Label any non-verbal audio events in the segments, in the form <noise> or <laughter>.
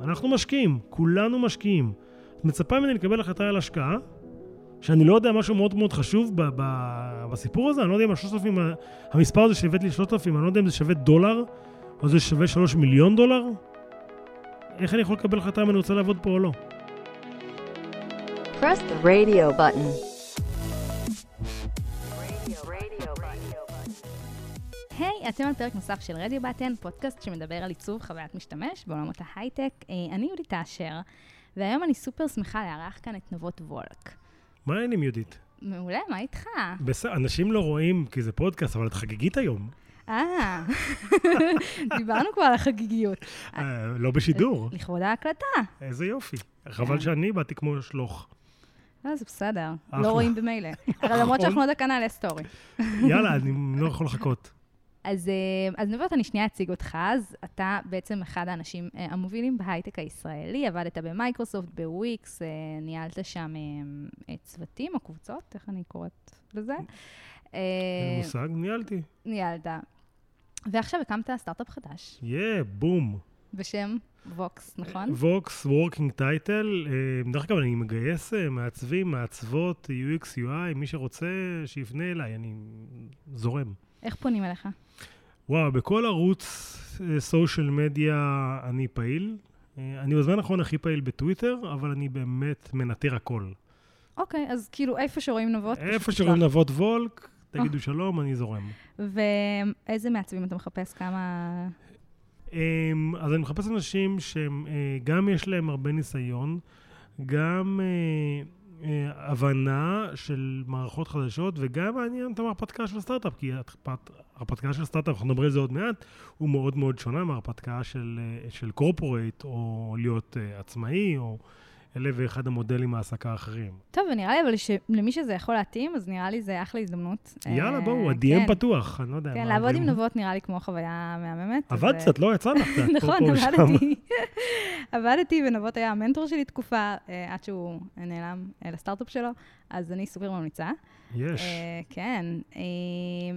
אנחנו משקיעים, כולנו משקיעים. את מצפה ממני לקבל החלטה על השקעה, שאני לא יודע משהו מאוד מאוד חשוב ב- ב- בסיפור הזה, אני לא יודע אם ה-3,000, המספר הזה שהבאת לי 3,000, אני לא יודע אם זה שווה דולר, או זה שווה 3 מיליון דולר. איך אני יכול לקבל החלטה אם אני רוצה לעבוד פה או לא? Press the radio button. אתם על פרק נוסף של רדיו בטן, פודקאסט שמדבר על עיצוב חוויית משתמש בעולמות ההייטק. אה, אני יהודית אשר, והיום אני סופר שמחה לארח כאן את נבות וולק. מה העניינים, יהודית? מעולה, מה איתך? בסדר, אנשים לא רואים כי זה פודקאסט, אבל את חגיגית היום. אה, <laughs> דיברנו כבר על החגיגיות. אה, לא בשידור. לכבוד ההקלטה. איזה יופי. חבל שאני באתי כמו שלוח. לא, זה בסדר. לא רואים במילא. אבל למרות שאנחנו עוד דקה נעלה סטורי. יאללה, אני לא יכול לחכות. אז, אה, אז נבות, אני שנייה אציג אותך. אז אתה בעצם אחד האנשים אה, המובילים בהייטק הישראלי, עבדת במייקרוסופט, בוויקס, אה, ניהלת שם צוותים או קבוצות, איך אני קוראת לזה? אין אה, לי מושג, ניהלתי. ניהלת. ועכשיו הקמת סטארט-אפ חדש, יא, בום. בשם ווקס, נכון? ווקס working title. דרך אגב, אני מגייס מעצבים, מעצבות, UX, UI, מי שרוצה, שיפנה אליי, אני זורם. איך פונים אליך? וואו, בכל ערוץ סושיאל מדיה אני פעיל. אה, אני בזמן האחרון הכי פעיל בטוויטר, אבל אני באמת מנטר הכל. אוקיי, אז כאילו איפה שרואים נבות, איפה. שרואים נבות וולק, תגידו שלום, אני זורם. ואיזה מעצבים אתה מחפש? כמה... אמ, אז אני מחפש אנשים שהם, אה, גם יש להם הרבה ניסיון, גם אה, אה, הבנה של מערכות חדשות, וגם מעניין את ההרפתקה של סטארט-אפ, כי ההרפת- ההרפתקה של סטארט-אפ, אנחנו נדבר על זה עוד מעט, הוא מאוד מאוד שונה מההרפתקה של, אה, של קורפורייט, או להיות אה, עצמאי, או אלף ואחד המודלים העסקה האחרים. טוב, ונראה לי אבל שלמי שזה יכול להתאים, אז נראה לי זה אחלה הזדמנות. יאללה, אה, בואו, ה-DM כן. פתוח, אני לא יודע. כן, לעבוד עם. נבות נראה לי כמו חוויה מהממת. אה, קצת, לא יצא לך <laughs> קצת. פה, נכון, פה ושם. עבדתי. <laughs> עבדתי, ונבות היה המנטור שלי תקופה, אה, עד שהוא נעלם אה, לסטארט-אפ שלו, אז אני סופר ממליצה. יש. אה, כן. אה,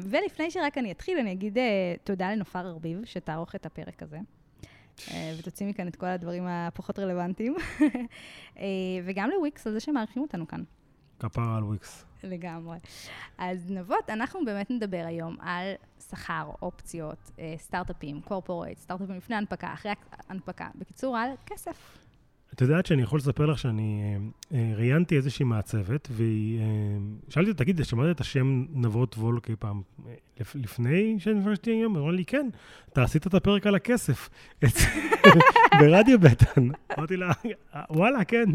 ולפני שרק אני אתחיל, אני אגיד אה, תודה לנופר ארביב, שתערוך את הפרק הזה. אה, ותוציא מכאן את כל הדברים הפחות רלוונטיים. אה, וגם לוויקס על זה שמארחים אותנו כאן. כפרה על וויקס. לגמרי. אז נבות, אנחנו באמת נדבר היום על שכר, אופציות, אה, סטארט-אפים, קורפורייט, סטארט-אפים לפני הנפקה, אחרי הנפקה. בקיצור, על כסף. את יודעת שאני יכול לספר לך שאני אה, אה, ראיינתי איזושהי מעצבת, והיא... אה, שאלתי אותה, תגיד, שמעת את השם נבות וולק אי פעם לפ, לפני שנפגשתי היום? אמרה לי, כן, אתה עשית את הפרק על הכסף. <laughs> ברדיו בטן. אמרתי לה, "אה, וואלה, כן,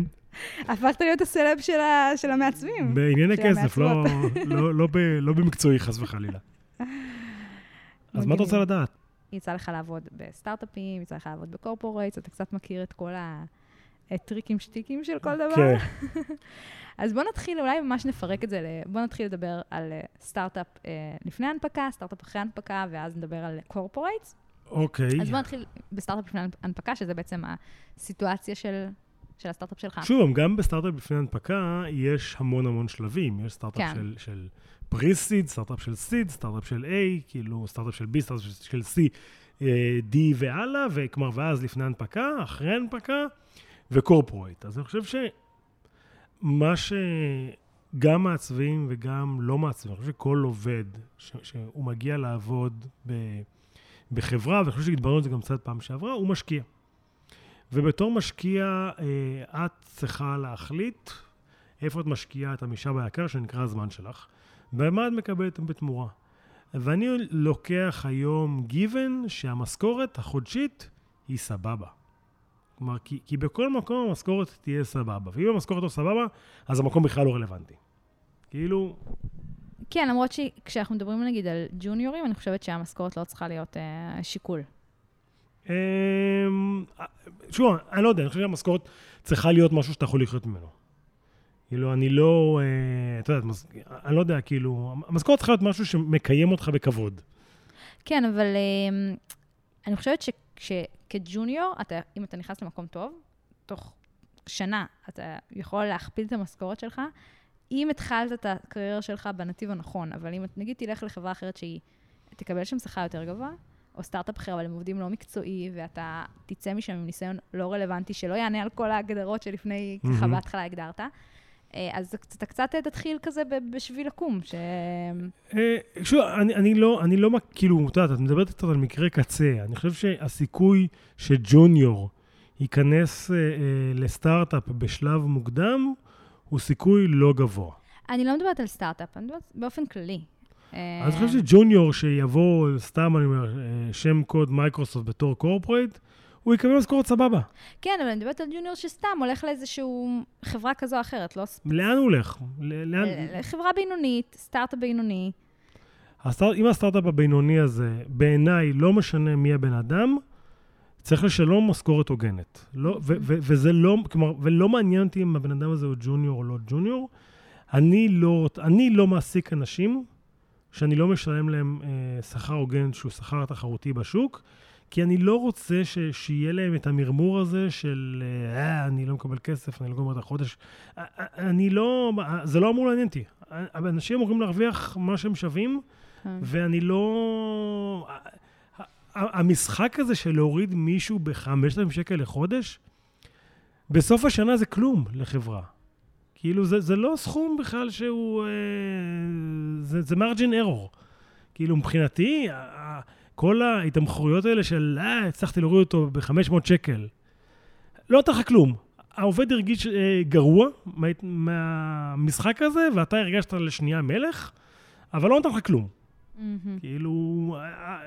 הפכת להיות הסלב של, ה- של המעצבים. בענייני של כסף, לא. לא, לא, ב, לא במקצועי, חס וחלילה. <laughs> אז מה מגניב. רוצה לדעת? יצא לך לעבוד בסטארט-אפים, יצא לך לעבוד ב corporates, אתה קצת מכיר את כל הטריקים שטיקים של כל דבר. כן. <laughs> אז בוא נתחיל, אולי ממש נפרק את זה, ל- בוא נתחיל לדבר על אה, סטארט-אפ אה, לפני הנפקה, סטארט-אפ אחרי הנפקה, ואז נדבר על corporates. אוקיי. אז בוא נתחיל בסטארט-אפ לפני הנפקה, שזה בעצם הסיטואציה של, של הסטארט-אפ שלך. שוב, גם בסטארט-אפ לפני הנפקה יש המון המון שלבים. יש סטארט-אפ כן. של, של pre-seed, סטארט-אפ של seed, סטארט-אפ של A, כאילו סטארט-אפ של B, סטארט-אפ של C, אה, D והלאה, וכלומר, ואז לפני הנפקה, אחרי הנפקה, ו corporate. אז אני חושב שמה שגם מעצבים וגם לא מעצבים, אני חושב שכל עובד ש, שהוא מגיע לעבוד ב, בחברה, ואני חושב שדיברנו את זה גם קצת פעם שעברה, הוא משקיע. ובתור משקיע, אה, את צריכה להחליט איפה את משקיעה את המשאב היקר שנקרא הזמן שלך, ומה את מקבלת בתמורה. ואני לוקח היום גיוון שהמשכורת החודשית היא סבבה. כלומר, כי, כי בכל מקום המשכורת תהיה סבבה, ואם המשכורת לא סבבה, אז המקום בכלל לא רלוונטי. כאילו, כן, למרות שכשאנחנו מדברים נגיד על ג'וניורים, אני חושבת שהמשכורת לא צריכה להיות אה, שיקול. אמ, שוב, אני לא יודע, אני חושב שהמשכורת צריכה להיות משהו שאתה יכול לחיות ממנו. כאילו, אני לא, אה, אתה יודע, אני לא יודע, כאילו, המשכורת צריכה להיות משהו שמקיים אותך בכבוד. כן, אבל אה, אני חושבת שכג'וניור, אתה, אם אתה נכנס למקום טוב, תוך שנה אתה יכול להכפיל את המשכורת שלך, אם התחלת את הקריירה שלך בנתיב הנכון, אבל אם נגיד תלך לחברה אחרת שהיא, תקבל שם שכר יותר גבוה, או סטארט-אפ אחר, אבל הם עובדים לא מקצועי, ואתה תצא משם עם ניסיון לא רלוונטי, שלא יענה על כל ההגדרות שלפני, ככה מהמם. בהתחלה הגדרת. אה, אז אתה קצת תתחיל כזה בשביל לקום, ש... אה, שוב, אני, אני לא, אני לא, כאילו, את יודעת, את מדברת קצת על מקרה קצה. אני חושב שהסיכוי שג'וניור ייכנס אה, אה, לסטארט-אפ בשלב מוקדם, הוא סיכוי לא גבוה. אני לא מדברת על סטארט-אפ, אני מדברת באופן כללי. אה, אני חושב שג'וניור שיבוא, סתם אני אומר, אה, שם קוד מייקרוסופט בתור corporate, הוא יקבל משכורת סבבה. כן, אבל אני מדברת על ג'וניור שסתם הולך לאיזושהי חברה כזו או אחרת, לא... ס- לאן הוא הולך? לאן... ל- לחברה בינונית, סטארט-אפ בינוני. הסטארט, אם הסטארט-אפ הבינוני הזה, בעיניי, לא משנה מי הבן אדם, צריך לשלם משכורת הוגנת. לא, ו- ו- וזה לא, כלומר, ולא מעניין אותי אם הבן אדם הזה הוא ג'וניור או לא ג'וניור. אני לא, אני לא מעסיק אנשים שאני לא משלם להם אה, שכר הוגן שהוא שכר תחרותי בשוק, כי אני לא רוצה ש- שיהיה להם את המרמור הזה של, אה, אני לא מקבל כסף, אני לא גומר את החודש. אני לא, זה לא אמור לעניין אותי. אנשים אמורים להרוויח מה שהם שווים, כן. ואני לא... המשחק הזה של להוריד מישהו ב-5,000 שקל לחודש, בסוף השנה זה כלום לחברה. כאילו, זה, זה לא סכום בכלל שהוא... אה, זה, זה מרג'ין ארור. כאילו, מבחינתי, כל ההתמחרויות האלה של, אה, הצלחתי להוריד אותו ב-500 שקל, לא נותן לך כלום. העובד הרגיש אה, גרוע מה, מהמשחק הזה, ואתה הרגשת לשנייה מלך, אבל לא נותן לך כלום. מהמם. כאילו, אה,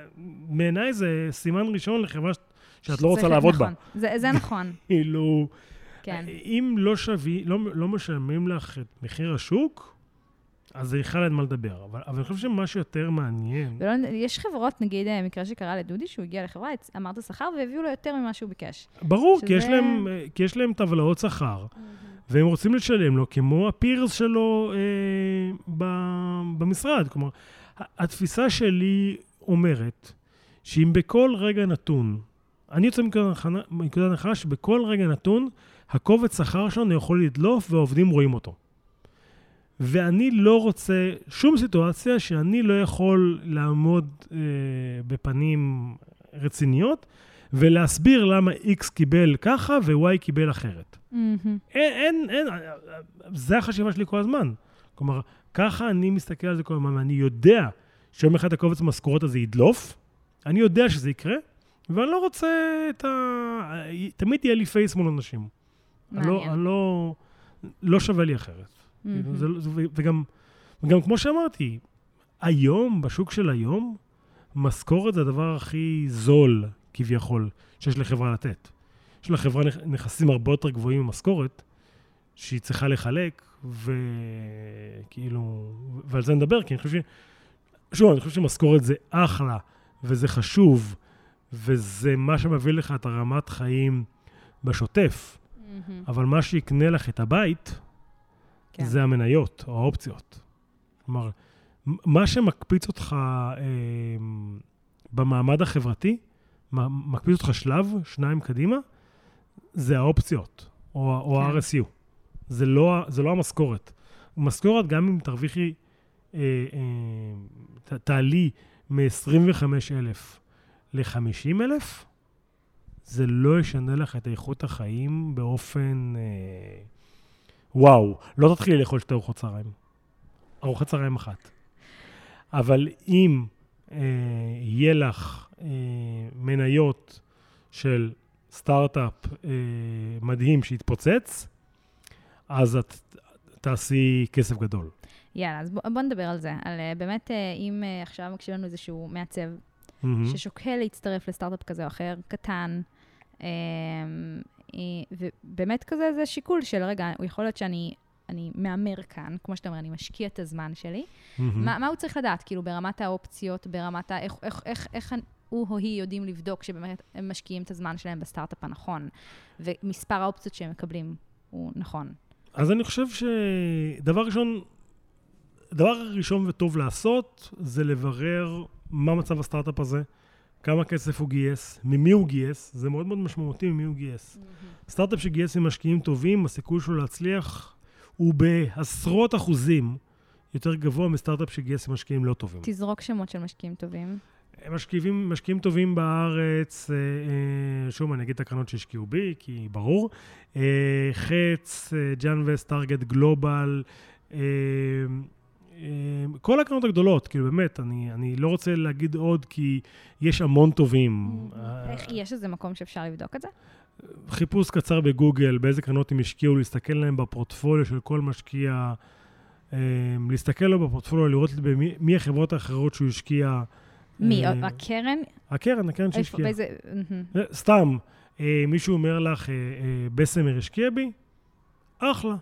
בעיניי זה סימן ראשון לחברה ש- שאת לא רוצה לעבוד בה. נכון. זה זה נכון, <laughs> כאילו, כן. אם לא שווה, לא, לא משלמים לך את מחיר השוק, אז זה בכלל אין מה לדבר. אבל, אבל אני חושב שמה שיותר מעניין, ולא, יש חברות, נגיד, אה, מקרה שקרה לדודי, שהוא הגיע לחברה, הצ- אמר את השכר והביאו לו יותר ממה שהוא ביקש. ברור, כי, יש שזה- להם, כי יש להם טבלאות שכר, והם רוצים לשלם לו כמו הפירס שלו אה, ב, במשרד. כלומר, התפיסה שלי אומרת שאם בכל רגע נתון, אני יוצא מנקודת הנחה שבכל רגע נתון, הקובץ שכר שלנו יכול לדלוף והעובדים רואים אותו. ואני לא רוצה שום סיטואציה שאני לא יכול לעמוד אה, בפנים רציניות ולהסביר למה X קיבל ככה ו-Y קיבל אחרת. מהמם. אין, אין, אין, זה החשיבה שלי כל הזמן. כלומר, ככה אני מסתכל על זה כל הזמן, ואני יודע שיום אחד הקובץ המשכורות הזה ידלוף, אני יודע שזה יקרה, ואני לא רוצה את ה... תמיד יהיה לי פייס מול אנשים. אני לא, מעניין. אני לא, לא שווה לי אחרת. כאילו. זה, לא- זה, וגם, וגם כמו שאמרתי, היום, בשוק של היום, משכורת זה הדבר הכי זול, כביכול, שיש לחברה לתת. יש לחברה נכ- נכסים הרבה יותר גבוהים ממשכורת, שהיא צריכה לחלק, וכאילו, ועל זה נדבר, כי אני חושב ש... שוב, אני חושב שמשכורת זה אחלה, וזה חשוב, וזה מה שמביא לך את הרמת חיים בשוטף, מהמם. אבל מה שיקנה לך את הבית, כן. זה המניות או האופציות. כלומר, מה שמקפיץ אותך אה, במעמד החברתי, מקפיץ אותך שלב, שניים קדימה, זה האופציות, או, או כן. ה-RSU. זה לא, זה לא המשכורת. משכורת, גם אם תרוויחי, אה, אה, תעלי מ-25,000 ל-50,000, זה לא ישנה לך את איכות החיים באופן... אה, וואו, לא תתחילי לאכול שתי ארוחות צהריים. ארוחת צהריים אחת. אבל אם אה, יהיה לך אה, מניות של סטארט-אפ אה, מדהים שיתפוצץ, אז את תעשי כסף גדול. יאללה, אז בוא, בוא נדבר על זה. על אה, באמת, אה, אם אה, עכשיו מקשיב לנו איזשהו מעצב מהמם. ששוקל להצטרף לסטארט-אפ כזה או אחר, קטן, אה, ובאמת כזה זה שיקול של, רגע, יכול להיות שאני אני מהמר כאן, כמו שאתה אומר, אני משקיע את הזמן שלי. מהמם. מה, מה הוא צריך לדעת? כאילו, ברמת האופציות, ברמת ה... איך, איך, איך, איך הוא או היא יודעים לבדוק שבאמת הם משקיעים את הזמן שלהם בסטארט-אפ הנכון, ומספר האופציות שהם מקבלים הוא נכון. אז אני חושב שדבר ראשון, דבר ראשון וטוב לעשות, זה לברר מה מצב הסטארט-אפ הזה, כמה כסף הוא גייס, ממי הוא גייס, זה מאוד מאוד משמעותי ממי הוא גייס. סטארט-אפ שגייס עם משקיעים טובים, הסיכוי שלו להצליח הוא בעשרות אחוזים יותר גבוה מסטארט-אפ שגייס עם משקיעים לא טובים. תזרוק שמות של משקיעים טובים. משקיעים, משקיעים טובים בארץ, אה, אה, שוב, אני אגיד את הקרנות שהשקיעו בי, כי ברור. אה, חץ, ג'אן וסט, טארגט גלובל, כל הקרנות הגדולות, כאילו באמת, אני, אני לא רוצה להגיד עוד, כי יש המון טובים. איך, יש איזה מקום שאפשר לבדוק את זה? חיפוש קצר בגוגל, באיזה קרנות הם השקיעו, להסתכל להם בפורטפוליו של כל משקיע, להסתכל לו בפורטפוליו, לראות במי, מי החברות האחרות שהוא השקיע. מי? אה, הקרן? הקרן, הקרן שהשקיעה. באיזה... אה, סתם, אה, מישהו אומר לך, בסמר השקיע בי? אחלה.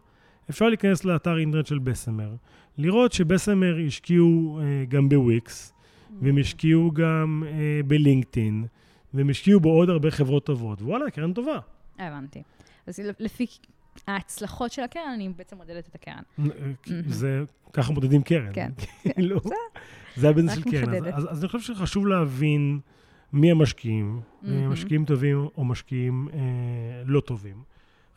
אפשר להיכנס לאתר אינטרנט של בסמר, לראות שבסמר השקיעו גם בוויקס, והם השקיעו גם בלינקדאין, והם השקיעו בעוד הרבה חברות טובות. וואלה, קרן טובה. הבנתי. אז לפי ההצלחות של הקרן, אני בעצם מודדת את הקרן. זה, ככה מודדים קרן. כן. <laughs> לא. זה הביזנס של קרן. אז, אז, אז אני חושב שחשוב להבין מי המשקיעים, mm-hmm. משקיעים טובים או משקיעים אה, לא טובים.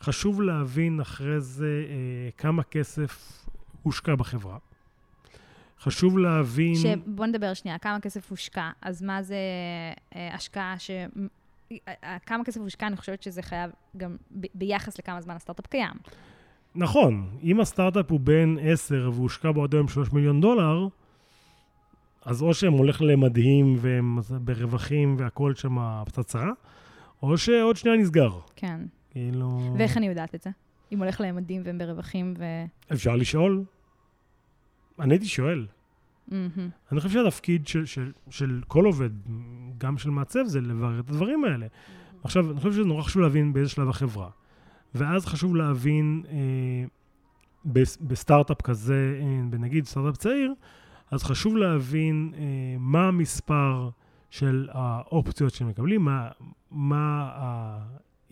חשוב להבין אחרי זה אה, כמה כסף הושקע בחברה. חשוב להבין... בוא נדבר שנייה, כמה כסף הושקע. אז מה זה אה, השקעה ש... אה, כמה כסף הושקע, אני חושבת שזה חייב גם ב- ביחס לכמה זמן הסטארט-אפ קיים. נכון, אם הסטארט-אפ הוא בין 10 והושקע בו עד היום 3 מיליון דולר, אז או שהם הולך למדהים והם ברווחים והכל שם פצצה, או שעוד שנייה נסגר. כן. כאילו... ואיך אני יודעת את זה? אם הולך למדהים והם ברווחים ו... אפשר לשאול. אני הייתי שואל. Mm-hmm. אני חושב שהתפקיד של, של, של כל עובד, גם של מעצב, זה לברר את הדברים האלה. Mm-hmm. עכשיו, אני חושב שזה נורא חשוב להבין באיזה שלב החברה. ואז חשוב להבין אה, בסטארט-אפ כזה, אה, בנגיד סטארט-אפ צעיר, אז חשוב להבין אה, מה המספר של האופציות שמקבלים, מה, מה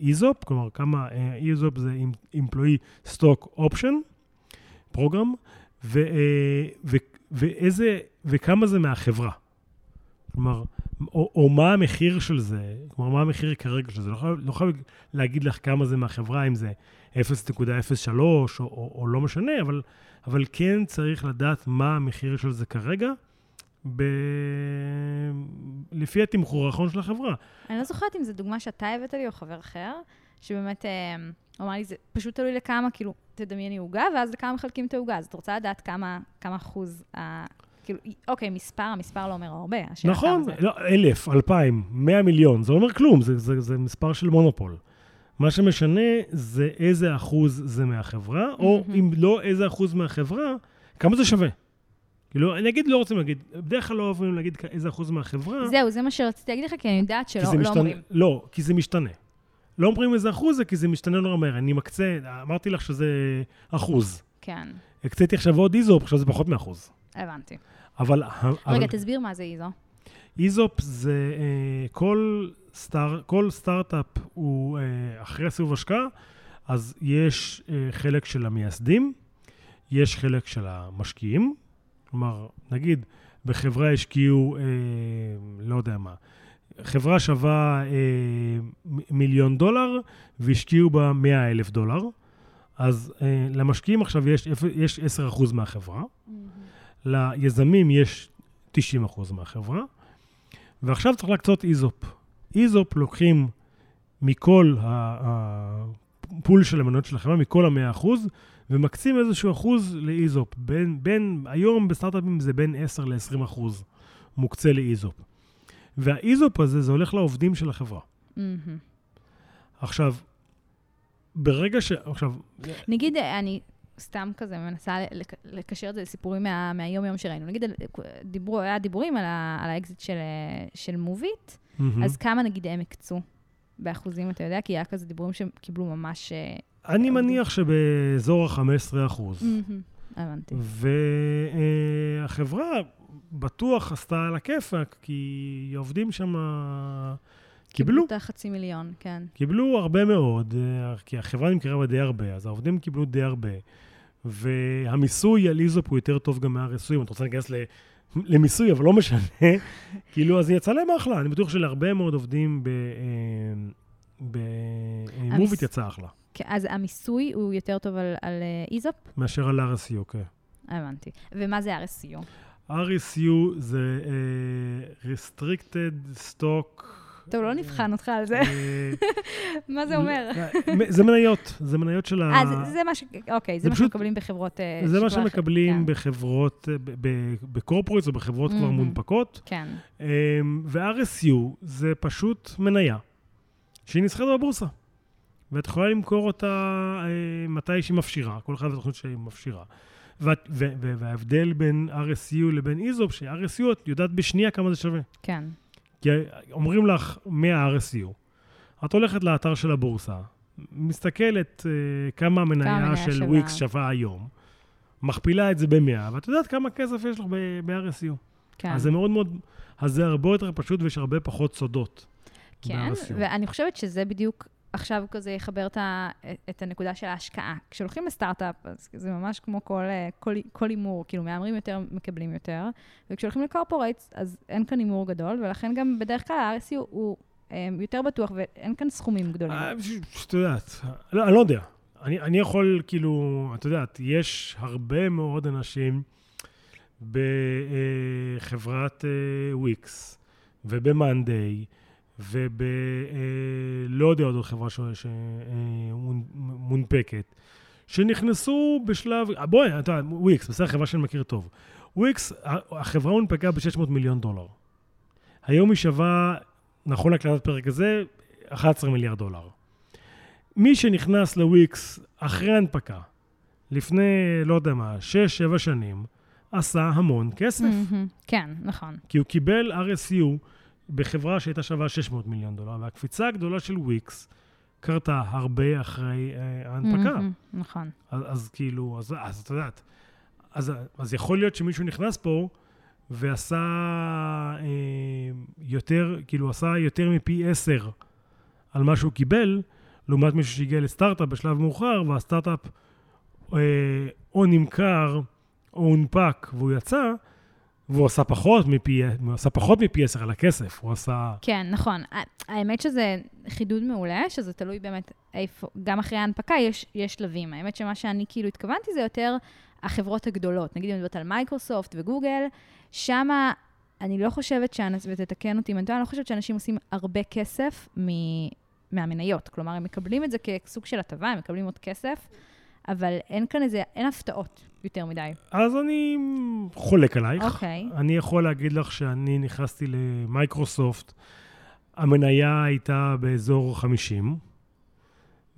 ה-EZOP, כלומר כמה אה, EZOP זה Employee Option Program, ו, אה, ואיזה, וכמה זה מהחברה. כלומר, או, או מה המחיר של זה, כלומר, מה המחיר כרגע של זה. לא חייב, לא חייב להגיד לך כמה זה מהחברה, אם זה 0.03 או, או, או לא משנה, אבל אבל כן צריך לדעת מה המחיר של זה כרגע, ב... לפי התמחור האחרון של החברה. אני לא זוכרת אם זו דוגמה שאתה הבאת לי או חבר אחר, שבאמת אה, הוא אמר לי, זה פשוט תלוי לכמה, כאילו, תדמייני עוגה, ואז לכמה מחלקים את העוגה. אז את רוצה לדעת כמה, כמה אחוז, ה... כאילו, אוקיי, מספר, המספר לא אומר הרבה. נכון, לא, אלף, אלפיים, מאה מיליון, זה לא אומר כלום, זה, זה, זה מספר של מונופול. מה שמשנה זה איזה אחוז זה מהחברה, או אם לא איזה אחוז מהחברה, כמה זה שווה. כאילו, אני אגיד, לא רוצים להגיד, בדרך כלל לא אוהבים להגיד איזה אחוז מהחברה. זהו, זה מה שרציתי להגיד לך, כי אני יודעת שלא לא אומרים. לא, כי זה משתנה. לא אומרים איזה אחוז זה, כי זה משתנה נורא מהר. אני מקצה, אמרתי לך שזה אחוז. כן. הקציתי עכשיו עוד איזופ, עכשיו זה פחות מאחוז. הבנתי. אבל... רגע, אבל... תסביר מה זה איזו. איזופ זה אה, כל סטאר, כל סטארט-אפ הוא, אה, אחרי סיבוב השקעה, אז יש אה, חלק של המייסדים, יש חלק של המשקיעים. כלומר, נגיד, בחברה השקיעו, אה, לא יודע מה, חברה שווה אה, מיליון דולר והשקיעו בה 100 אלף דולר. אז אה, למשקיעים עכשיו יש, יש 10% מהחברה, mm-hmm. ליזמים יש 90% מהחברה, ועכשיו צריך להקצות איזופ. איזופ לוקחים מכל הפול של המניות של החברה, מכל המאה אחוז, ומקצים איזשהו אחוז לאיזופ. בין, בין, היום בסטארט-אפים זה בין 10 ל-20 אחוז מוקצה לאיזופ. והאיזופ הזה, זה הולך לעובדים של החברה. Mm-hmm. עכשיו, ברגע ש... עכשיו... נגיד, אני סתם כזה מנסה לקשר את זה לסיפורים מה, מהיום-יום שראינו. נגיד, דיברו, היה דיבורים על, על האקזיט של, של מוביט, mm-hmm. אז כמה נגיד הם הקצו באחוזים, אתה יודע? כי היה כזה דיבורים שהם קיבלו ממש... אה, אני מניח שבאזור ה-15 אחוז. הבנתי. והחברה בטוח עשתה על הכיפאק, כי עובדים שם... קיבלו. קיבלו את החצי מיליון, כן. קיבלו הרבה מאוד, אה, כי החברה נמכרה די הרבה, אז העובדים קיבלו די הרבה. והמיסוי על איזופ הוא יותר טוב גם מהריסוי, אם אתה רוצה להיכנס למיסוי, אבל לא משנה. <laughs> כאילו, אז יצא להם אחלה. אני בטוח שלהרבה מאוד עובדים במוביט אה, יצא אחלה. אז המיסוי הוא יותר טוב על, על אה, איזופ? מאשר על RSU, כן. הבנתי. ומה זה RSU? RSU זה uh, Restricted Stock. טוב, לא נבחן אותך על זה. אה, <laughs> מה זה אומר? זה מניות, זה מניות של ה... אה, זה- מה ש... אוקיי, זה מה שמקבלים בחברות... זה מה שמקבלים כן, בחברות, בקורפורטס או בחברות כבר מהמם. מונפקות. כן, אמ, ו-RSU זה פשוט מניה שהיא נסחרת בבורסה. ואת יכולה למכור אותה אה, מתי שהיא מפשירה, כל אחד והתוכנית שהיא מפשירה. וההבדל בין RSU לבין איזופ, ש-RSU את יודעת בשנייה כמה זה שווה. כן. כי אומרים לך 100 RSU, את הולכת לאתר של הבורסה, מסתכלת אה, כמה המניה של. וויקס שווה היום, מכפילה את זה ב-100, ואת יודעת כמה כסף יש לך ב-RSU. כן. אז זה מאוד מאוד, אז זה הרבה יותר פשוט ויש הרבה פחות סודות. כן, ב-RSU. ואני חושבת שזה בדיוק עכשיו כזה יחבר את, ה, את הנקודה של ההשקעה. כשהולכים לסטארט-אפ, אז זה ממש כמו כל, אה, כל, כל הימור, כאילו מהמרים יותר, מקבלים יותר, וכשהולכים לקורפורייטס, אז אין כאן הימור גדול, ולכן גם בדרך כלל ה-RSU הוא אה, יותר בטוח, ואין כאן סכומים גדולים. אה, את יודעת, לא, אני לא יודע. אני, אני יכול, כאילו, את יודעת, יש הרבה מאוד אנשים בחברת וויקס ובמאנדיי וב... אה, יודע עוד חברה שמונפקת, שנכנסו בשלב... אה, בואי, אתה יודע, וויקס, בסדר, חברה שאני מכיר טוב. וויקס, החברה הונפקה ב-600 מיליון דולר. היום היא שווה, נכון להקלטת פרק הזה, 11 מיליארד דולר. מי שנכנס לוויקס אחרי הנפקה, לפני, לא יודע מה, 6-7 שנים, עשה המון כסף. מהמם. כן, נכון. כי הוא קיבל RSU בחברה שהייתה שווה 600 מיליון דולר, והקפיצה הגדולה של וויקס קרתה הרבה אחרי אה, ההנפקה. מהמם, נכון. אז, אז כאילו, אז, אז את יודעת, אז, אז יכול להיות שמישהו נכנס פה ועשה אה, יותר, כאילו עשה יותר מפי עשר על מה שהוא קיבל, לעומת מישהו שהגיע לסטארט-אפ בשלב מאוחר, והסטארט-אפ אה, או נמכר או הונפק והוא יצא, והוא עשה פחות מפי, הוא עשה פחות מפי עשר על הכסף, הוא עשה... כן, נכון. האמת שזה חידוד מעולה, שזה תלוי באמת איפה, גם אחרי ההנפקה יש, יש שלבים. האמת שמה שאני כאילו התכוונתי זה יותר החברות הגדולות. נגיד, אני מדברת על מייקרוסופט וגוגל, שמה אני לא חושבת, שאנ- ותתקן אותי אם אני טועה, אני לא חושבת שאנשים עושים הרבה כסף מ... מהמניות. כלומר, הם מקבלים את זה כסוג של הטבה, הם מקבלים עוד כסף, אבל אין כאן איזה, אין הפתעות יותר מדי. אז אני חולק עלייך. אוקיי. אני יכול להגיד לך שאני נכנסתי למייקרוסופט, המניה הייתה באזור 50,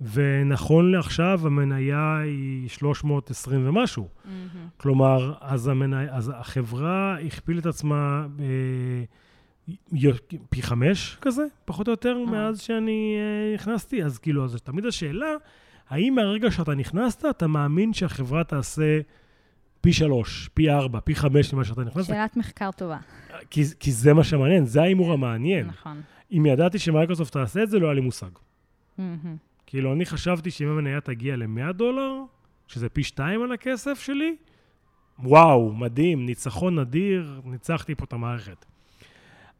ונכון לעכשיו המניה היא 320 ומשהו. מהמם. כלומר, אז, המניה, אז החברה הכפילה את עצמה אה, פי חמש כזה, פחות או יותר, אה. מאז שאני אה, נכנסתי. אז כאילו, אז תמיד השאלה, האם מהרגע שאתה נכנסת, אתה מאמין שהחברה תעשה פי שלוש, פי ארבע, פי חמש ממה שאתה נכנסת? שאלת מחקר טובה. כי, כי זה מה שמעניין, זה ההימור המעניין. נכון. אם ידעתי שמייקרוסופט תעשה את זה, לא היה לי מושג. כאילו, אני חשבתי שאם המניה תגיע ל-100 דולר, שזה פי שתיים על הכסף שלי, וואו, מדהים, ניצחון נדיר, ניצחתי פה את המערכת.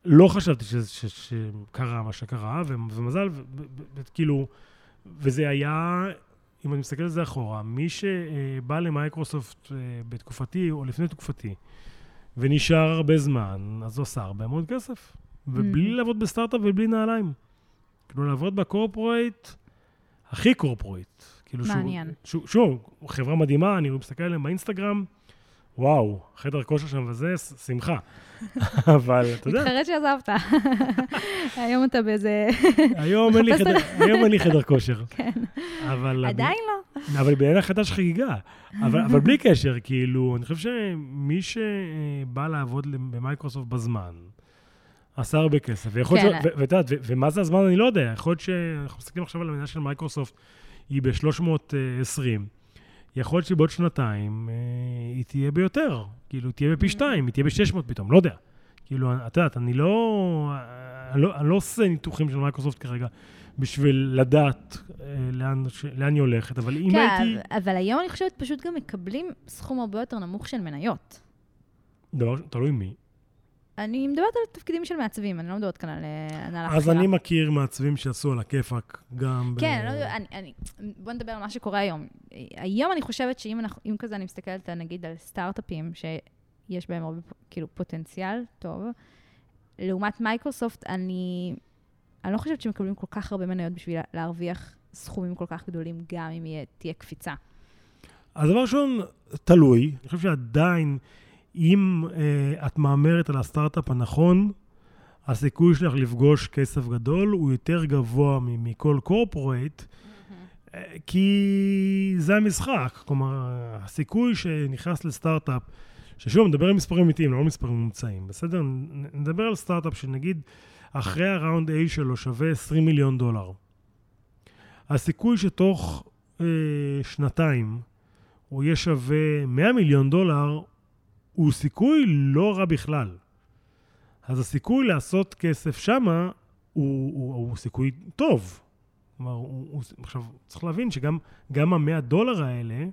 לא חשבתי שקרה מה שקרה, ו- ומזל, כאילו, וזה היה, אם אני מסתכל על זה אחורה, מי שבא למייקרוסופט אה, בתקופתי או לפני תקופתי, ונשאר הרבה זמן, אז הוא עשה הרבה מאוד כסף. ובלי Mm. לעבוד בסטארט-אפ ובלי נעליים. כאילו, לעבוד בקורפורייט, הכי קורפורייט. כאילו מעניין. שוב, חברה מדהימה, אני מסתכל עליהם באינסטגרם, וואו, חדר כושר שם וזה, שמחה. <laughs> אבל אתה יודע, מתחרט שעזבת. היום אתה באיזה... היום אין לי חדר- כושר. <laughs> כן. אבל... עדיין לא. אבל בעיניי חדש חגיגה. <laughs> אבל, בלי קשר, כאילו, אני חושב שמי שבא לעבוד במייקרוסופט בזמן, עשה הרבה כסף. ויכול כן. להיות, ו- ואת יודעת, ומה זה הזמן אני לא יודע. יכול להיות שאנחנו מסתכלים עכשיו על המדינה של מייקרוסופט, היא ב-320. יכול להיות שבעוד שנתיים אה, היא תהיה ביותר. כאילו, היא תהיה בפי Mm. שתיים, היא תהיה ב-600 פתאום, לא יודע. כאילו, את יודעת, אני לא, אני לא, אני לא עושה ניתוחים של מייקרוסופט כרגע בשביל לדעת אה, לאן, ש- לאן היא הולכת, אבל אם כן, הייתי... אבל- אבל היום אני חושבת פשוט גם מקבלים סכום הרבה יותר נמוך של מניות. דבר, תלוי מי. אני מדברת על תפקידים של מעצבים, אני לא מדברת כאן על אה, הנהלה אז בכירה. אני מכיר מעצבים שעשו על הכיפאק גם... כן, ב... אני לא, אני, אני, בוא נדבר על מה שקורה היום. היום אני חושבת שאם אנחנו, אם כזה אני מסתכלת נגיד על סטארט-אפים, יש בהם הרבה, כאילו, פוטנציאל טוב. לעומת מייקרוסופט, אני, אני לא חושבת שמקבלים כל כך הרבה מניות בשביל להרוויח סכומים כל כך גדולים, גם אם יהיה, תהיה קפיצה. אז דבר ראשון, תלוי. אני חושב שעדיין, אם אה, את מהמרת על הסטארט-אפ הנכון, הסיכוי שלך לפגוש כסף גדול הוא יותר גבוה מכל קורפורייט, אה, כי זה המשחק. כלומר, הסיכוי שנכנס לסטארט-אפ, ששוב, נדבר על מספרים אמיתיים, לא מספרים ממוצעים, בסדר? נדבר על סטארט-אפ שנגיד אחרי הראונד A שלו שווה 20 מיליון דולר. הסיכוי שתוך אה, שנתיים הוא יהיה שווה 100 מיליון דולר, הוא סיכוי לא רע בכלל. אז הסיכוי לעשות כסף שמה הוא, הוא, הוא סיכוי טוב. כלומר, הוא, הוא, עכשיו, צריך להבין שגם גם המאה דולר האלה,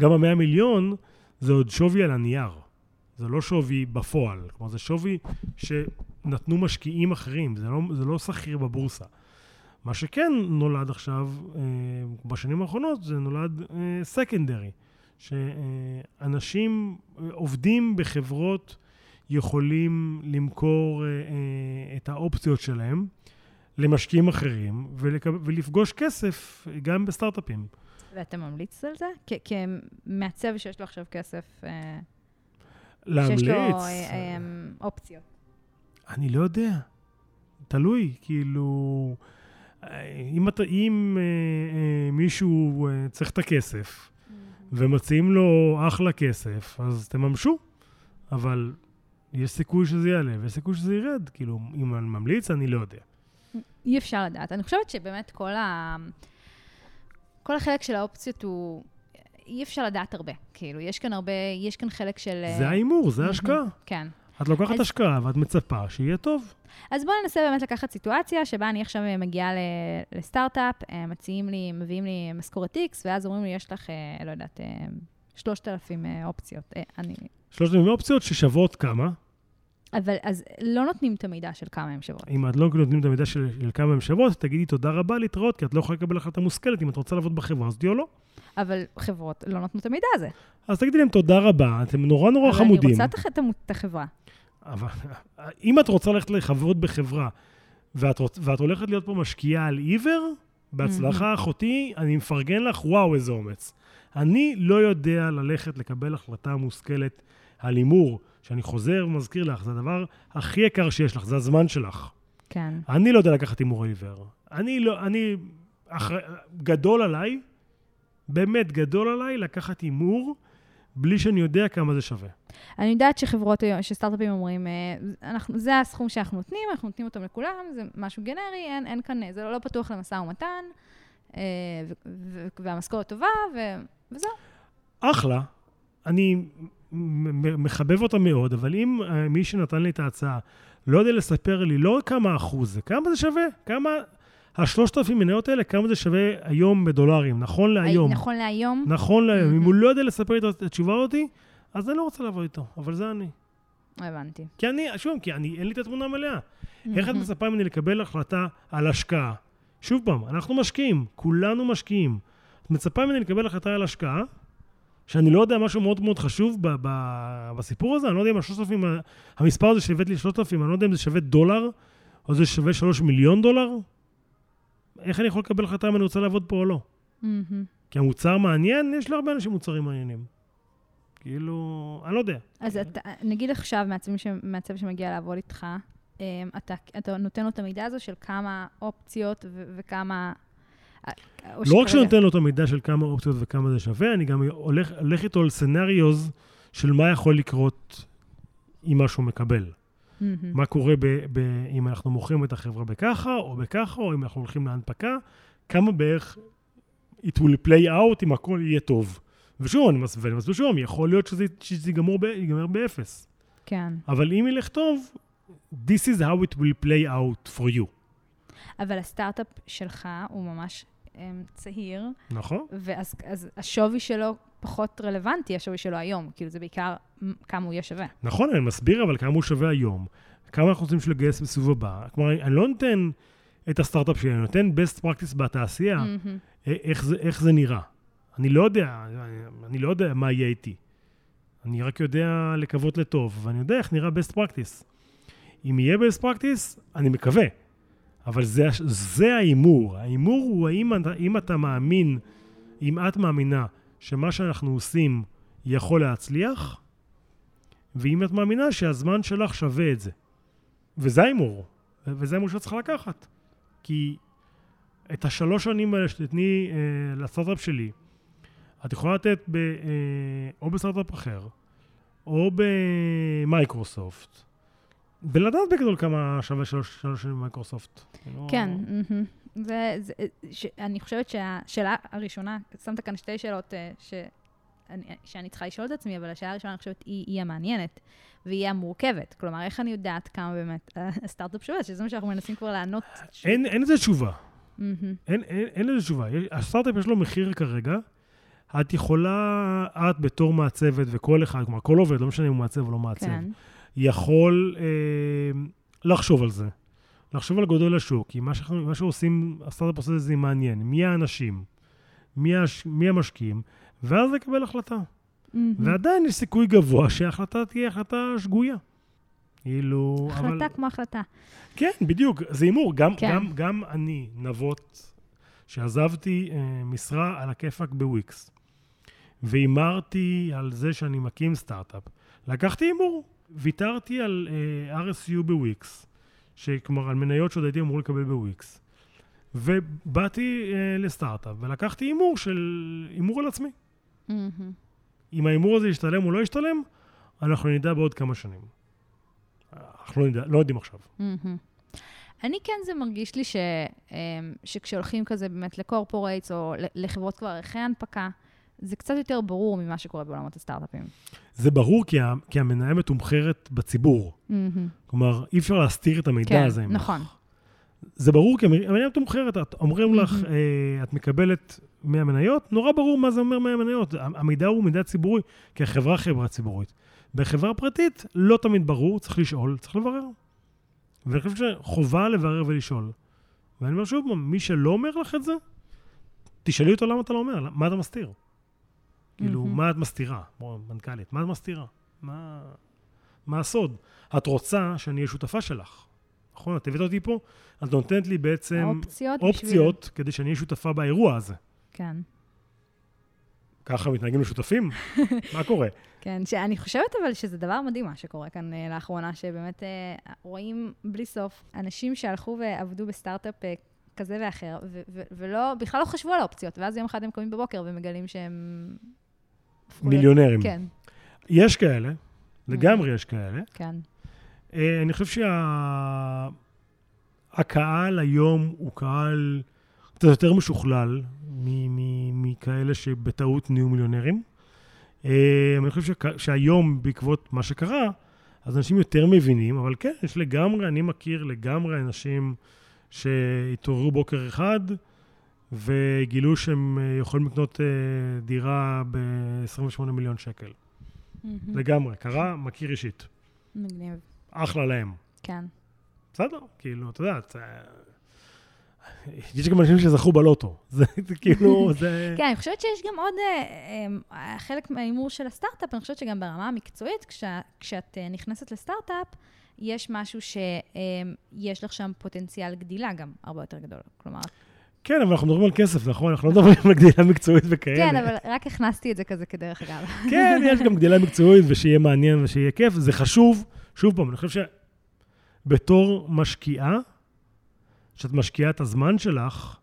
גם המאה מיליון, זה עוד שווי על הנייר. זה לא שווי בפועל. כלומר, זה שווי שנתנו משקיעים אחרים, זה לא, זה לא שכיר בבורסה. מה שכן נולד עכשיו, אה, בשנים האחרונות, זה נולד סקנדרי. Uh, שאנשים עובדים בחברות יכולים למכור אה, אה, את האופציות שלהם למשקיעים אחרים ולפגוש כסף גם בסטארט-אפים. ואתה ממליץ על זה? כמעצב שיש לו עכשיו כסף, אה, להמליץ? שיש לו אופציות. אני לא יודע. תלוי, כאילו... אם, אתה, אם אה, אה, מישהו אה, צריך את הכסף, ומציעים לו אחלה כסף, אז תממשו. אבל יש סיכוי שזה יעלה ויש סיכוי שזה ירד. כאילו, אם אני ממליץ, אני לא יודע. אי אפשר לדעת. אני חושבת שבאמת כל, ה... כל החלק של האופציות הוא... אי אפשר לדעת הרבה. כאילו, יש כאן הרבה, יש כאן חלק של... זה ההימור, זה ההשקעה. כן. את לוקחת אז... השקעה ואת מצפה שיהיה טוב. אז בואו ננסה באמת לקחת סיטואציה שבה אני עכשיו מגיעה לסטארט-אפ, אה, מציעים לי, מביאים לי משכורת X, ואז אומרים לי, יש לך, אה, לא יודעת, 3,000 אה, אופציות. אני... 3,000 אופציות ששוות כמה? אבל אז לא נותנים את המידע של כמה הן שוות. אם את לא נותנים את המידע של, של כמה הן שוות, תגידי תודה רבה להתראות, כי את לא יכולה לקבל החלטה מושכלת. אם את רוצה לעבוד בחברה, אז תהיו לא. אבל חברות לא נותנו את המידע הזה. אז תגידי להם תודה רבה, אתם נורא נורא אבל חמודים. אבל אני רוצה את החברה. אבל <laughs> אם את רוצה ללכת לחברות בחברה, ואת, ואת הולכת להיות פה משקיעה על עיוור, בהצלחה אחותי, אני מפרגן לך, וואו, איזה אומץ. אני לא יודע ללכת לקבל החלטה מושכלת על הימור, שאני חוזר ומזכיר לך, זה הדבר הכי יקר שיש לך, זה הזמן שלך. כן. אני לא יודע לקחת הימור עיוור. אני לא, אני, אחר, גדול עליי, באמת גדול עליי לקחת הימור בלי שאני יודע כמה זה שווה. אני יודעת שחברות שסטארט-אפים אומרים, אה, אנחנו, זה הסכום שאנחנו נותנים, אנחנו נותנים אותו לכולם, זה משהו גנרי, אין, אין כאן, זה לא פתוח למשא ומתן, אה, והמשכורת טובה, ו, וזהו. אחלה. אני מחבב אותה מאוד, אבל אם אה, מי שנתן לי את ההצעה לא יודע לספר לי לא כמה אחוז זה, כמה זה שווה, כמה השלושת אלפים מניות האלה, כמה זה שווה היום בדולרים, נכון להיום. נכון להיום? נכון להיום. אם הוא לא יודע לספר לי את התשובה אותי, אז אני לא רוצה לעבוד איתו, אבל זה אני. הבנתי. כי אני, שוב, כי אני, אין לי את התמונה המלאה. איך את מצפה ממני לקבל החלטה על השקעה? שוב פעם, אנחנו משקיעים, כולנו משקיעים. את מצפה ממני לקבל החלטה על השקעה, שאני לא יודע משהו מאוד מאוד חשוב ב- ב- בסיפור הזה, אני לא יודע אם השלושת אלפים, המספר הזה שהבאת לי שלושת אלפים, אני לא יודע אם זה שווה דולר, או זה שווה שלוש מיליון דולר, איך אני יכול לקבל החלטה אם אני רוצה לעבוד פה או לא? Mm-hmm. כי המוצר מעניין, יש להרבה אנשים מוצרים מעניינים. כאילו, אני לא יודע. אז אתה, נגיד עכשיו, מעצב שמגיע לעבוד איתך, אמ, אתה, אתה נותן לו את המידע הזו של כמה אופציות ו- וכמה... אה, לא רק שאני נותן לו את המידע של כמה אופציות וכמה זה שווה, אני גם הולך, הולך איתו על scenarios של מה יכול לקרות עם מה שהוא מקבל. Mm-hmm. מה קורה ב, ב, אם אנחנו מוכרים את החברה בככה, או בככה, או אם אנחנו הולכים להנפקה, כמה בערך it will play out אם הכל יהיה טוב. ושוב, אני מסביר, אני מסביר שוב, יכול להיות שזה, שזה ייגמר, ב, ייגמר באפס. כן. אבל אם ילך טוב, this is how it will play out for you. אבל הסטארט-אפ שלך הוא ממש um, צעיר. נכון. ואז השווי שלו פחות רלוונטי, השווי שלו היום. כאילו, זה בעיקר כמה הוא יהיה שווה. נכון, אני מסביר, אבל כמה הוא שווה היום. כמה אנחנו רוצים לגייס בסיבוב הבא. כלומר, אני לא נותן את הסטארט-אפ שלי, אני נותן best practice בתעשייה, mm-hmm. איך, זה, איך זה נראה. אני לא יודע, אני לא יודע מה יהיה איתי. אני רק יודע לקוות לטוב, ואני יודע איך נראה best practice. אם יהיה best practice, אני מקווה. אבל זה, זה ההימור. ההימור הוא האם אם אתה מאמין, אם את מאמינה שמה שאנחנו עושים יכול להצליח, ואם את מאמינה שהזמן שלך שווה את זה. וזה ההימור. וזה ההימור שאת צריכה לקחת. כי את השלוש שנים האלה שתתני אה, לסטארט-אפ שלי, את יכולה לתת ב, אה, או בסטארט-אפ אחר, או במייקרוסופט, ולדעת בגדול כמה שווה שלוש, שלוש שנים במייקרוסופט. לא- כן, mm-hmm. זה, זה, ש, אני חושבת שהשאלה הראשונה, שמת כאן שתי שאלות אה, ש, אני, שאני צריכה לשאול את עצמי, אבל השאלה הראשונה, אני חושבת, היא, היא המעניינת, והיא המורכבת. כלומר, איך אני יודעת כמה באמת הסטארט-אפ שווה, שזה מה שאנחנו מנסים כבר לענות. אין, אין לזה תשובה. Mm-hmm. אין, אין, אין לזה תשובה. הסטארט-אפ יש לו מחיר כרגע. את יכולה, את בתור מעצבת, וכל אחד, כלומר, כל עובד, לא משנה אם הוא מעצב או לא מעצב, כן. יכול אה, לחשוב על זה. לחשוב על גודל השוק, כי מה, ש... מה שעושים, הסטארט-אפ עושה זה מעניין. מי האנשים? מי, הש... מי המשקיעים? ואז לקבל החלטה. Mm-hmm. ועדיין יש סיכוי גבוה שההחלטה תהיה החלטה שגויה. כאילו, החלטה אבל... כמו החלטה. כן, בדיוק, זה הימור. גם, כן. גם, גם אני, נבות, שעזבתי אה, משרה על הכיפאק בוויקס, והימרתי על זה שאני מקים סטארט-אפ, לקחתי הימור. ויתרתי על אה, RSU בוויקס, כלומר, על מניות שעוד הייתי אמור לקבל בוויקס. ובאתי אה, לסטארט-אפ ולקחתי הימור של, הימור על עצמי. Mm-hmm. אם ההימור הזה ישתלם או לא ישתלם, אנחנו נדע בעוד כמה שנים. אנחנו לא, נדע, לא יודעים עכשיו. Mm-hmm. אני כן, זה מרגיש לי ש, אה, שכשהולכים כזה באמת לקורפורייטס או לחברות כבר ערכי הנפקה, זה קצת יותר ברור ממה שקורה בעולמות הסטארט-אפים. זה ברור כי, ה, כי המניה מתומחרת בציבור. Mm-hmm. כלומר, אי אפשר להסתיר את המידע כן, הזה. נכון. זה ברור כי המניה מתומחרת. את, אומרים mm-hmm. לך, אה, את מקבלת 100 מניות, נורא ברור מה זה אומר 100 מניות. המידע הוא מידע ציבורי, כי החברה חברה ציבורית. בחברה פרטית, לא תמיד ברור, צריך לשאול, צריך לברר. ואני חושב שחובה לברר ולשאול. ואני אומר שוב, מי שלא אומר לך את זה, תשאלי אותו למה אתה לא אומר, מה אתה מסתיר. כאילו, mm-hmm. מה את מסתירה? מנכ"לית, מה את מסתירה? מה, מה הסוד? את רוצה שאני אהיה שותפה שלך, נכון? את הבאת אותי פה, את נותנת לי בעצם... אופציות, אופציות בשביל... כדי שאני אהיה שותפה באירוע הזה. כן. ככה מתנהגים לשותפים? <laughs> מה קורה? כן, שאני חושבת אבל שזה דבר מדהים מה שקורה כאן uh, לאחרונה, שבאמת uh, רואים בלי סוף אנשים שהלכו ועבדו בסטארט-אפ uh, כזה ואחר, ולא, בכלל לא חשבו על האופציות, ואז יום אחד הם קמים בבוקר ומגלים שהם מיליונרים. כן. יש כאלה, לגמרי יש כאלה. כן. Uh, אני חושב שהקהל שה... היום הוא קהל קצת יותר משוכלל מכאלה שבטעות נהיו מיליונרים. Uh, אני חושב ש... שהיום, בעקבות מה שקרה, אז אנשים יותר מבינים, אבל כן, יש לגמרי, אני מכיר לגמרי אנשים שהתעוררו בוקר אחד, וגילו שהם אה, יכולים לקנות אה, דירה ב-28 מיליון שקל. Mm-hmm. לגמרי, קרה, מכיר אישית. מגניב. אחלה להם. כן. בסדר, כאילו, את יודעת, אה, יש גם אנשים שזכו בלוטו. <laughs> זה, כאילו, <laughs> זה... כן, אני חושבת שיש גם עוד חלק מההימור של הסטארט-אפ, אני חושבת שגם ברמה המקצועית, כשה, כשאת נכנסת לסטארט-אפ, יש משהו שיש לך שם פוטנציאל גדילה גם הרבה יותר גדול. כלומר, כן, אבל אנחנו מדברים על כסף, נכון? אנחנו לא מדברים על גדילה מקצועית וכאלה. כן, אבל רק הכנסתי את זה כזה כדרך אגב. כן, יש גם גדילה מקצועית, ושיהיה מעניין ושיהיה כיף. זה חשוב. שוב פעם, אני חושב שבתור משקיעה, כשאת משקיעה את הזמן שלך,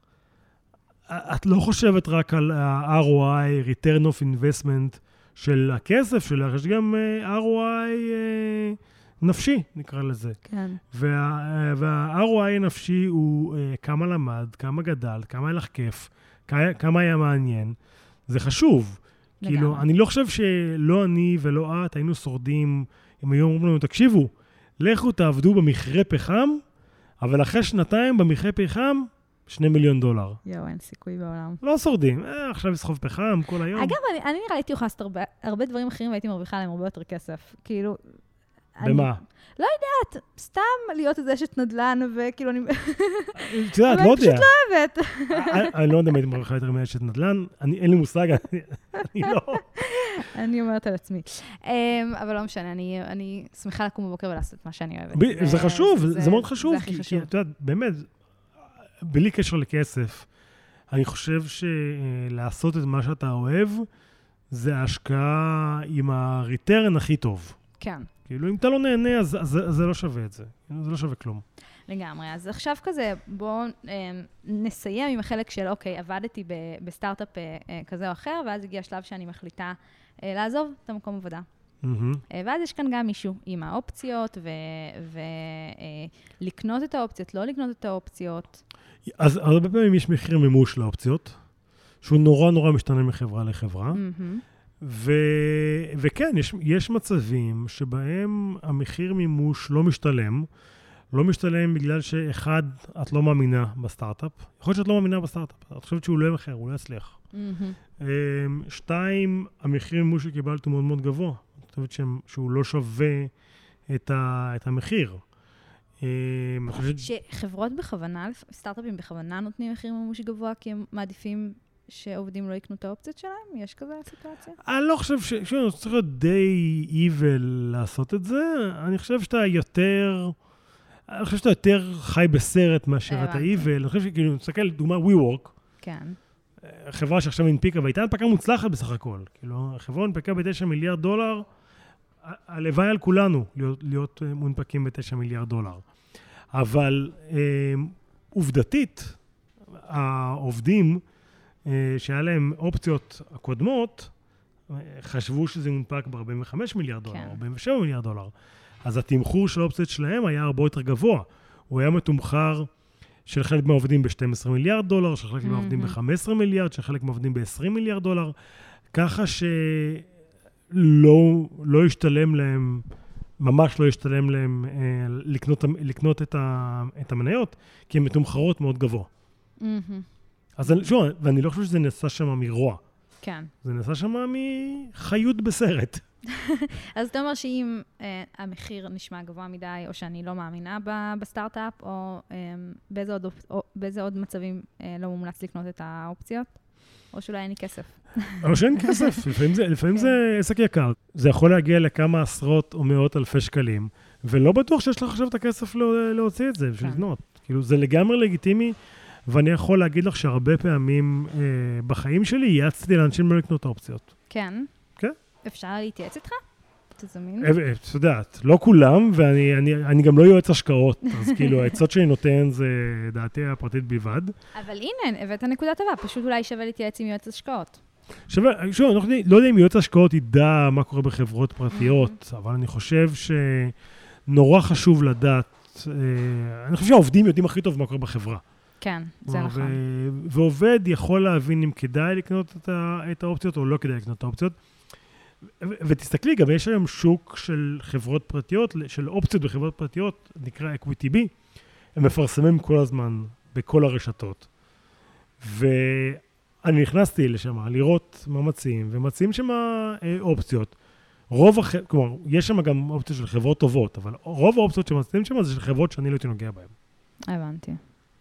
את לא חושבת רק על ה-ROI, return of investment של הכסף שלך, יש גם אה, ROI... נפשי, נקרא לזה. כן. וה, וה-ROI הנפשי הוא uh, כמה למד, כמה גדל, כמה היה לך כיף, כמה היה מעניין. זה חשוב. לגמרי. כאילו, אני לא חושב שלא אני ולא את היינו שורדים אם היו אומרים לנו, תקשיבו, לכו תעבדו במכרה פחם, אבל אחרי שנתיים במכרה פחם, שני מיליון דולר. יואו, אין סיכוי בעולם. לא שורדים. אה, עכשיו לסחוב פחם כל היום. אגב, אני, אני נראה לי הייתי יכולה לעשות הרבה, הרבה דברים אחרים והייתי מרוויחה עליהם הרבה יותר כסף. כאילו, במה? לא יודעת, סתם להיות איזה אשת נדל"ן, וכאילו אני את יודעת, אבל לא אני פשוט יודע. אוהבת. אני- לא יודע אם הייתי מרוויחה יותר מאשת נדל"ן, אין לי מושג, אני- לא... אני אומרת על עצמי. אמ, אבל לא משנה, אני, שמחה לקום בבוקר ולעשות מה שאני אוהבת. זה חשוב, זה מאוד חשוב, זה הכי כי-. את יודעת, באמת, בלי קשר לכסף, אני חושב שלעשות את מה שאתה אוהב, זה ההשקעה עם הריטרן הכי טוב. כן, כאילו, אם אתה לא נהנה, אז אז- אז זה לא שווה את זה. זה לא שווה כלום. לגמרי. אז עכשיו כזה, בואו אמ, נסיים עם החלק של, אוקיי, עבדתי ב- בסטארט-אפ אה, אה, כזה או אחר, ואז הגיע השלב שאני מחליטה אה, לעזוב את המקום עבודה. אה, ואז יש כאן גם מישהו עם האופציות, ולקנות את האופציות, לא לקנות את האופציות. אז הרבה פעמים יש מחיר מימוש לאופציות, שהוא נורא נורא משתנה מחברה לחברה. מהמם. ו... וכן, יש, יש מצבים שבהם המחיר מימוש לא משתלם. לא משתלם בגלל שאחד, את לא מאמינה בסטארט-אפ. יכול להיות שאת לא מאמינה בסטארט-אפ. את חושבת שהוא לא ימכר, הוא לא יצליח. אמ, שתיים, המחיר מימוש שקיבלת הוא מאוד מאוד גבוה. את חושבת שהם- שהוא לא שווה את, ה... את המחיר. אמ. שחברות בכוונה, סטארט-אפים בכוונה נותנים מחיר מימוש גבוה, כי הם מעדיפים שעובדים לא יקנו את האופציות שלהם? יש כזה סיטואציה? אני לא חושב ש... שוב, צריך להיות די evil לעשות את זה. אני חושב שאתה יותר... אני חושב שאתה יותר חי בסרט מאשר אתה evil. אני חושב שכאילו, נסתכל, דוגמה WeWork, כן. חברה שעכשיו הנפיקה, והייתה הנפקה מוצלחת בסך הכל. כאילו, החברה הנפקה ב-9 מיליארד דולר, הלוואי על כולנו להיות, להיות אה, מונפקים ב-9 מיליארד דולר. אבל אה, עובדתית, העובדים שהיה להם אופציות הקודמות, אה, חשבו שזה יונפק ב-45 מיליארד דולר, כן. 47 מיליארד דולר. אז התמחור של האופציות שלהם היה הרבה יותר גבוה. הוא היה מתומחר של חלק מהעובדים ב-12 מיליארד דולר, של חלק מהעובדים מהמם. ב-15 מיליארד, של חלק מהעובדים ב-20 מיליארד דולר, ככה שלא לא השתלם להם, ממש לא השתלם להם אה, לקנות, לקנות את, ה, את המניות, כי הן מתומחרות מאוד גבוה. מהמם. אז אני, שוב, ואני לא חושב שזה נעשה שם מרוע, כן. זה נעשה שם מחיות בסרט. <laughs> אז אתה אומר שאם אה, המחיר נשמע גבוה מדי, או שאני לא מאמינה ב- בסטארט-אפ, או אה, באיזה, עוד, או באיזה עוד מצבים אה, לא מומלץ לקנות את האופציות, או שאולי אין לי כסף. <laughs> אבל שאין כסף, לפעמים, זה, לפעמים כן. זה עסק יקר. זה יכול להגיע לכמה עשרות או מאות אלפי שקלים, ולא בטוח שיש לך עכשיו את הכסף להוציא את זה בשביל כן. לקנות. כאילו, זה לגמרי לגיטימי, ואני יכול להגיד לך שהרבה פעמים אה, בחיים שלי ייעצתי לאנשים לא לקנות אופציות. כן? כן. אפשר להתייעץ איתך? תזמין. אה, אה, את יודעת, לא כולם, ואני אני, אני גם לא יועץ השקעות, אז <laughs> כאילו, העצות שאני נותן זה דעתי הפרטית בלבד. אבל הנה, הבאת נקודה טובה, פשוט אולי שווה להתייעץ עם יועץ השקעות. שווה, שוב, אני לא יודע- לא אם יועץ השקעות ידע מה קורה בחברות פרטיות, אבל אני חושב שנורא חשוב לדעת, אה, אני חושב שהעובדים יודעים הכי טוב מה קורה בחברה. כן, זה כלומר, נכון. ו- ועובד יכול להבין אם כדאי לקנות את, ה- את האופציות או לא כדאי לקנות את האופציות. ו- ותסתכלי, גם יש היום שוק של חברות פרטיות, של אופציות בחברות פרטיות, נקרא Equity B, הם מפרסמים כל הזמן בכל הרשתות. ואני נכנסתי לשם לראות מה מציעים, ומציעים שם אה, אופציות. רוב הח... כלומר, יש שם גם אופציות של חברות טובות, אבל רוב האופציות שמציעים שם זה של חברות שאני לא הייתי נוגע בהן. הבנתי.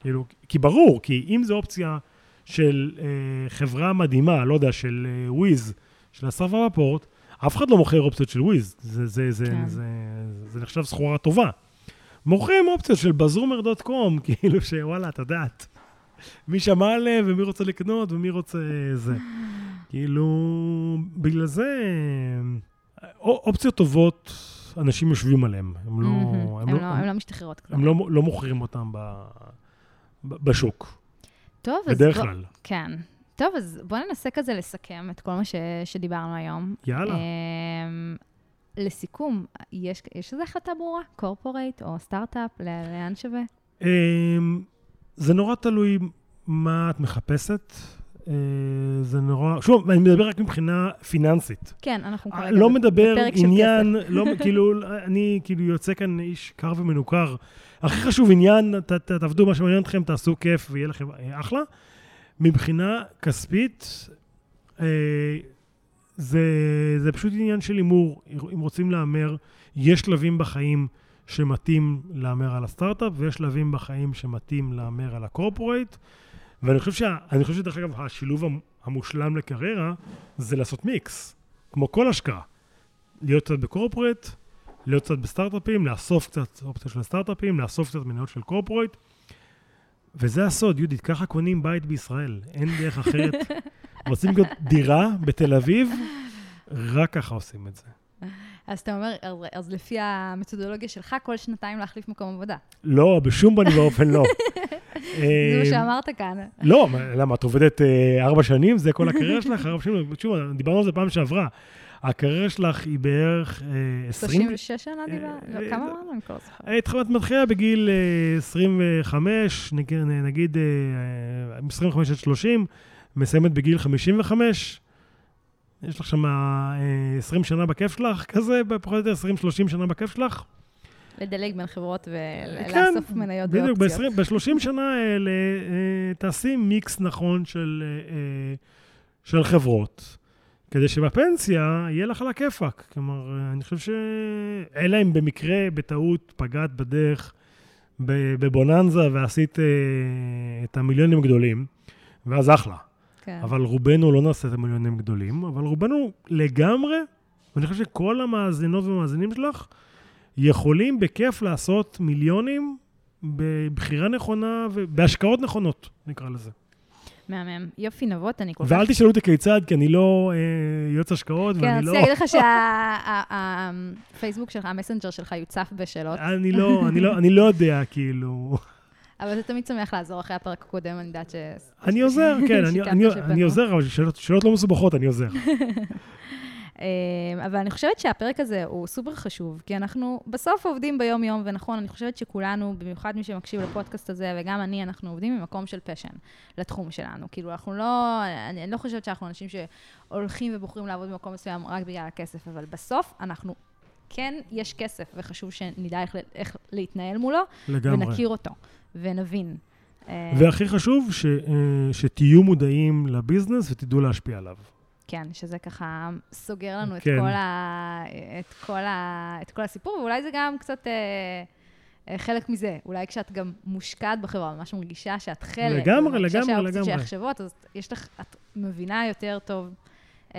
כאילו, כי ברור, כי אם זו אופציה של אה, חברה מדהימה, לא יודע, של אה, וויז, של אסף רפפורט, אף אחד לא מוכר אופציות של וויז. זה, זה, זה, כן. זה, זה, זה נחשב סחורה טובה. מוכרים אופציות של בזומר.קום, <laughs> כאילו שוואלה, את יודעת. מי שמע עליהם ומי רוצה לקנות ומי רוצה זה. כאילו, בגלל זה, אה, אופציות טובות, אנשים יושבים עליהן. הם לא... מהמם. הם לא- לא- הן לא משתחררות כבר. הם לא, לא מוכרים אותם ב, ב, בשוק, טוב, אז בדרך בוא- כלל. כן. טוב, אז בוא ננסה כזה לסכם את כל מה ש- שדיברנו היום. יאללה. אמ, לסיכום, יש, יש איזו החלטה ברורה? קורפורייט או סטארט-אפ? לאן שווה? אמ, זה נורא תלוי מה את מחפשת. אה, זה נורא... שוב, אני מדבר רק מבחינה פיננסית. כן, אנחנו כרגע... לא מדבר עניין, לא, <laughs> כאילו, אני כאילו יוצא כאן איש קר ומנוכר. הכי חשוב עניין, ת, ת, תעבדו מה שמעניין אתכם, תעשו כיף ויהיה לכם אה, אחלה. מבחינה כספית, אה, זה, זה פשוט עניין של הימור. אם רוצים להמר, יש שלבים בחיים שמתאים להמר על הסטארט-אפ, ויש שלבים בחיים שמתאים להמר על הקורפורייט. ואני חושב, שה, חושב שדרך אגב, השילוב המושלם לקריירה זה לעשות מיקס, כמו כל השקעה. להיות קצת בקורפורייט, להיות קצת בסטארט-אפים, לאסוף קצת אופציות של סטארט-אפים, לאסוף קצת מניות של קורפורייט. וזה הסוד, יהודית, ככה קונים בית בישראל, אין דרך אחרת. <laughs> רוצים לקנות דירה בתל אביב, רק ככה עושים את זה. אז אתה אומר, אז, אז לפי המתודולוגיה שלך, כל שנתיים להחליף מקום עבודה. לא, בשום פנים ואופן לא. <laughs> זה מה שאמרת כאן. לא, למה, את עובדת אה, ארבע שנים? זה כל הקריירה שלך? ארבע שנים? שוב, דיברנו על זה פעם שעברה. הקריירה שלך היא בערך 20... 36 שנה דיברת? לא, אה, כמה אמרנו? אני כבר זוכרת. את מתחילה בגיל 25, נגיד 25 עד 30, מסיימת בגיל 55. יש לך שם 20 שנה בכיף שלך, כזה, פחות או יותר 20-30 שנה בכיף שלך. לדלג בין חברות ולאסוף כן, מניות ואופציות. בדיוק, ב-30 שנה האלה תעשי מיקס נכון של, של חברות. כדי שבפנסיה יהיה לך על הכיפאק. כלומר, אני חושב ש... אלא אם במקרה, בטעות, פגעת בדרך בבוננזה ועשית אה, את המיליונים הגדולים, ואז אחלה. כן. אבל רובנו לא נעשה את המיליונים הגדולים, אבל רובנו לגמרי, ואני חושב שכל המאזינות והמאזינים שלך יכולים בכיף לעשות מיליונים בבחירה נכונה ובהשקעות נכונות, נקרא לזה. מהמם. יופי נבות, אני כל כך... ואל תשאלו אותי כיצד, כי אני לא אה, יועץ השקעות, כן, ואני לא... כן, רציתי להגיד לך <laughs> שהפייסבוק שלך, המסנג'ר שלך יוצף בשאלות. אני לא, אני לא, אני לא יודע, כאילו... אבל אתה תמיד שמח לעזור אחרי הפרק הקודם, אני יודעת ש... אני עוזר, <laughs> כן, אני, עוזר, אבל שאלות, לא מסובכות, אני עוזר. <laughs> אמ, אבל אני חושבת שהפרק הזה הוא סופר חשוב, כי אנחנו בסוף עובדים ביום-יום, ונכון, אני חושבת שכולנו, במיוחד מי שמקשיב לפודקאסט הזה, וגם אני, אנחנו עובדים ממקום של פשן לתחום שלנו. כאילו, אנחנו לא, אני, אני לא חושבת שאנחנו אנשים שהולכים ובוחרים לעבוד במקום מסוים רק בגלל הכסף, אבל בסוף אנחנו כן, יש כסף, וחשוב שנדע איך, איך להתנהל מולו, לגמרי. ונכיר אותו, ונבין. אה, והכי חשוב, ש, אה, שתהיו מודעים לביזנס ותדעו להשפיע עליו. כן, שזה ככה סוגר לנו כן. את, כל ה, את, כל ה, את כל הסיפור, ואולי זה גם קצת אה, אה, חלק מזה. אולי כשאת גם מושקעת בחברה, ממש מרגישה שאת חלק. לגמרי, לגמרי, לגמרי. שלך שוות, אז יש לך, את מבינה יותר טוב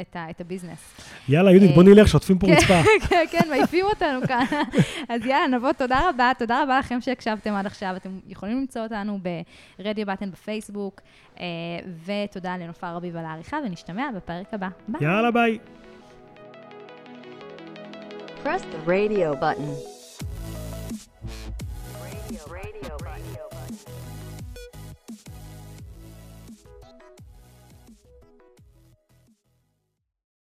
את, ה, את הביזנס. יאללה, יהודית, בוא נלך, שוטפים פה רצפה. <laughs> כן, כן, מעיפים אותנו כאן. אז יאללה, נבוא, תודה רבה, תודה רבה לכם שהקשבתם עד עכשיו. אתם יכולים למצוא אותנו ב Radio Button בפייסבוק, אה, ותודה לנופר רביב על העריכה, ונשתמע בפרק הבא. ביי. יאללה, ביי. Press the radio button.